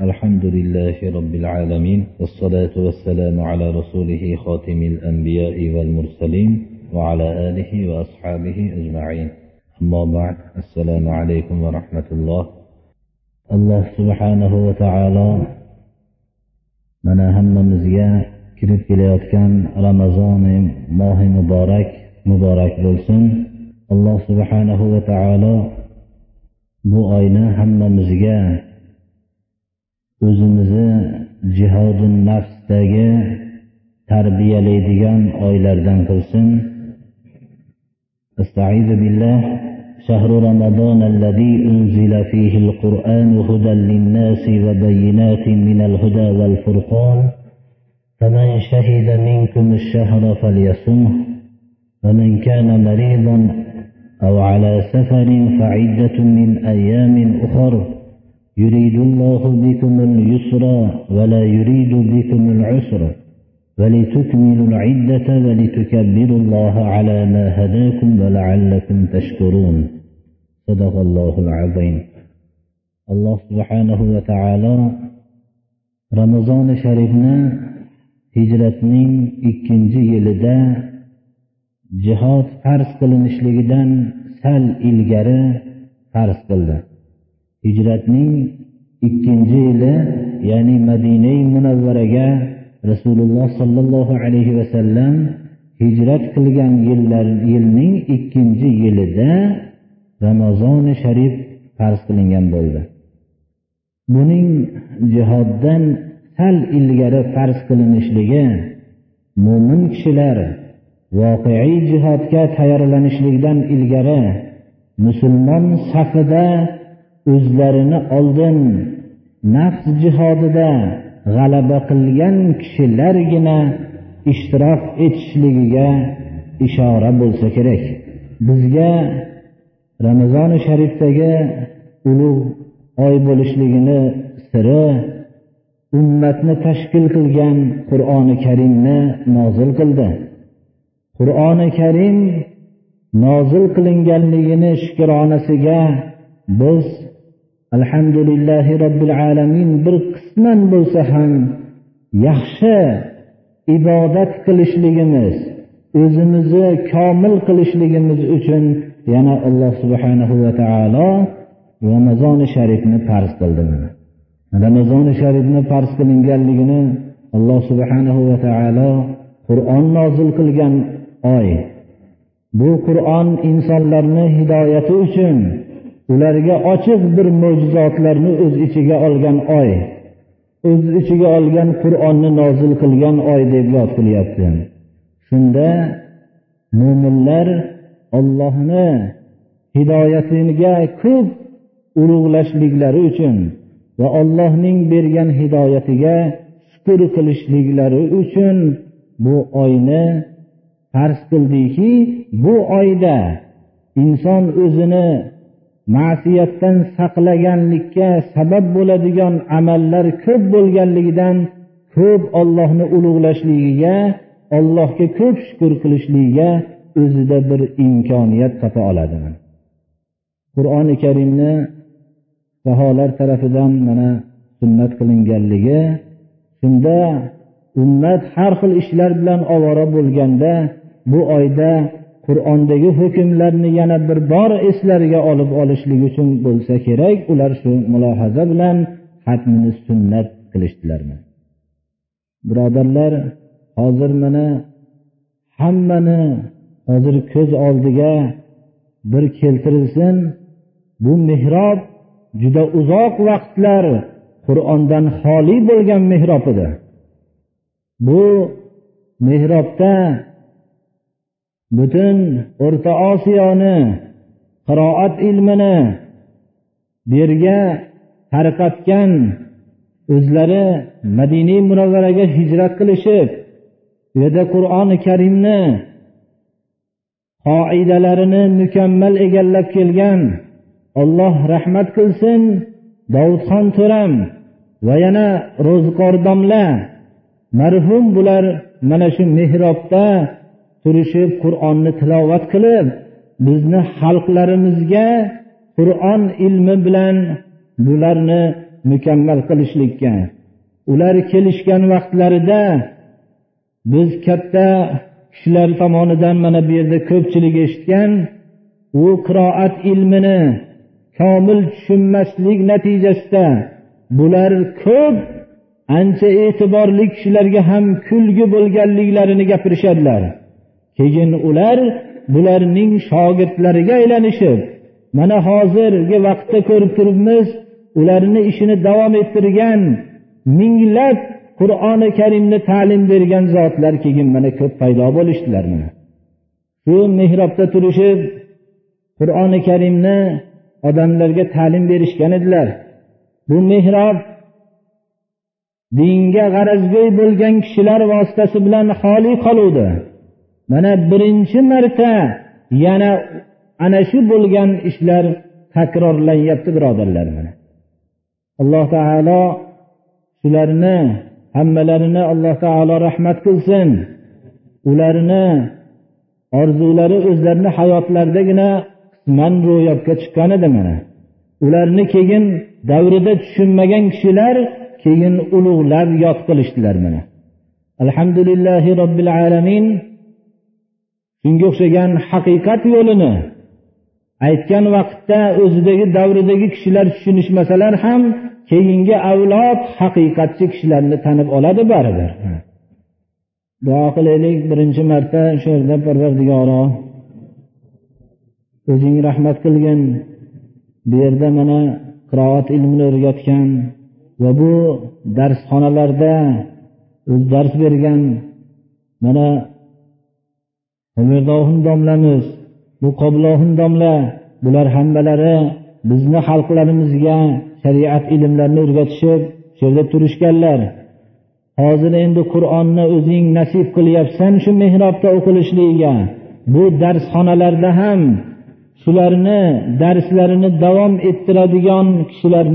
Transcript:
الحمد لله رب العالمين والصلاة والسلام على رسوله خاتم الأنبياء والمرسلين وعلى آله وأصحابه أجمعين. أما بعد السلام عليكم ورحمة الله. الله سبحانه وتعالى من أهم مزيا kirib kelayotgan ramazoni mohi muborak muborak bo'lsin alloh subhanahu va taolo bu oyni hammamizga o'zimizni jihodi nafsdagi tarbiyalaydigan oylardan qilsin. استعيذ بالله شهر رمضان الذي أنزل فيه القرآن هدى للناس وبينات من الهدى والفرقان فمن شهد منكم الشهر فليصمه ومن كان مريضا أو على سفر فعدة من أيام أخر يريد الله بكم اليسر ولا يريد بكم العسر ولتكملوا العدة ولتكبروا الله على ما هداكم ولعلكم تشكرون. صدق الله العظيم. الله سبحانه وتعالى رمضان شريفنا hijratning ikkinchi yilida jihod farz qilinishligidan sal ilgari farz qildi. Hijratning ikkinchi yili ya'ni madinai munavvaraga rasululloh sollallohu alayhi vasallam hijrat qilgan yillar yilning ikkinchi yilida ramazoni sharif farz qilingan bo'ldi. Buning jihoddan sal ilgari farz qilinishligi mo'min kishilar voqeiy jihodga tayyorlanishlikdan ilgari musulmon safida o'zlarini oldin nafs jihodida g'alaba qilgan kishilargina ishtirok etishligiga ishora bo'lsa kerak. Bizga ramazoni sharifdagi ulug' oy bo'lishligini siri ummatni tashkil qilgan qur'oni karimni nozil qildi. Qur'oni karim nozil qilinganligini shukronasiga biz alhamdulillahi robbil alamin bir qisman bo'lsa ham yaxshi ibodat qilishligimiz o'zimizni komil qilishligimiz uchun yana alloh subhanahu va taolo ramazoni sharifni farz qildi ramazoni sharifni farz qilinganligini alloh subhanahu va taolo qur'on nozil qilgan oy. Bu qur'on insonlarni hidoyati uchun ularga ochiq bir mo'jizotlarni o'z ichiga olgan oy o'z ichiga olgan qur'onni nozil qilgan oy deb yod qilyapti. Shunda mo'minlar ollohni hidoyatiga ko'p ulug'lashliklari uchun va Allohning bergan hidoyatiga shukr qilishliklari uchun bu oyni farz qildiki bu oyda inson o'zini ma'siyatdan saqlaganlikka sabab bo'ladigan amallar ko'p bo'lganligidan ko'p Allohni ulug'lashligiga Allohga ko'p shukr qilishligiga o'zida bir imkoniyat topa oladi qur'oni karimni saholar tarafidan mana sunnat qilinganligi shunda ummat har xil ishlar bilan ovora bo'lganda bu oyda qur'ondagi hukmlarni yana bir bor eslariga olib olishlik uchun bo'lsa kerak ular shu mulohaza bilan xatmini sunnat qilishdilarmi? Birodarlar hozir mana hammani hozir ko'z oldiga bir keltirilsin bu mehrob juda uzoq vaqtlar qur'ondan xoli bo'lgan mehrob edi. Bu mehrobda butun o'rta osiyoni qiroat ilmini bu yerga tarqatgan o'zlari madiniy munavvaraga hijrat qilishib u yerda qur'oni karimni qoidalarini mukammal egallab kelgan. Alloh rahmat qilsin dovudxon to'ram va yana ro'zqor domla marhum bular mana shu mehrobda turishib qur'onni tilovat qilib bizni xalqlarimizga qur'on ilmi bilan bularni mukammal qilishlikka. Ular kelishgan vaqtlarida biz katta kishilar tomonidan mana bu yerda ko'pchilik eshitgan u qiroat ilmini komil tushunmaslik natijasida bular ko'p ancha e'tiborli kishilarga ham kulgi bo'lganliklarini gapirishadilar. Keyin ular bularning shogirdlariga aylanishib mana hozirgi vaqtda ko'rib turibmiz ularni ishini davom ettirgan minglab qur'oni karimni ta'lim bergan zotlar keyin mana ko'p paydo bo'lishdilar mana. Shu mehrobda turishib qur'oni karimni odamlarga ta'lim berishgan edilar. Bu mehrob dinga g'arazgo'y bo'lgan kishilar vositasi bilan xoli qoluvdi. Mana birinchi marta yana ana shu bo'lgan ishlar takrorlanyapti birodarlar mana. Alloh taolo shularni hammalarini alloh taolo rahmat qilsin. Ularni orzulari o'zlarini hayotlaridagina qisman ro'yobga chiqqan edi mana. Ularni keyin davrida tushunmagan kishilar keyin ulug'lab yod qilishdilar mana. Alhamdulillahi robbil alamin. Shunga o'xshagan haqiqat yo'lini aytgan vaqtda o'zidagi davridagi kishilar tushunishmasalar ham keyingi avlod haqiqatchi kishilarni tanib oladi baribir. Duo qilaylik birinchi marta shu yerda parvardigoro o'zing rahmat qilgin. Bu yerda mana qiroat ilmini o'rgatgan va bu darsxonalarda o'zi dars bergan mana umirdohin domlamiz muqoblohim domla bular hammalari bizni xalqlarimizga shariat ilmlarini o'rgatishib shu yerda turishganlar. Hozir endi qur'onni o'zing nasib qilyapsan shu mehrobda o'qilishligiga. Bu darsxonalarda ham shularni darslarini davom ettiradigan kishilar